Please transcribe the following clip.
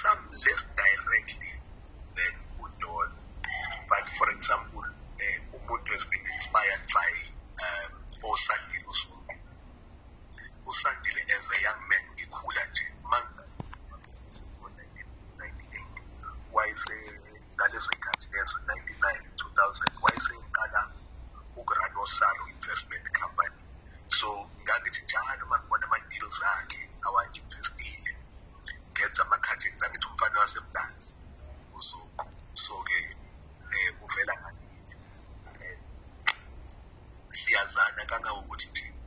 some less directly than udon. But for example uh, umuntu has been inspired by um, osandile usuku usandile as a young man ngikhula nje. Manga 1998 wayese ngaleso ikhathi lezo 99 2000 wayeseqala ukurun osalo investment company? Siyazana kangangokuthi nje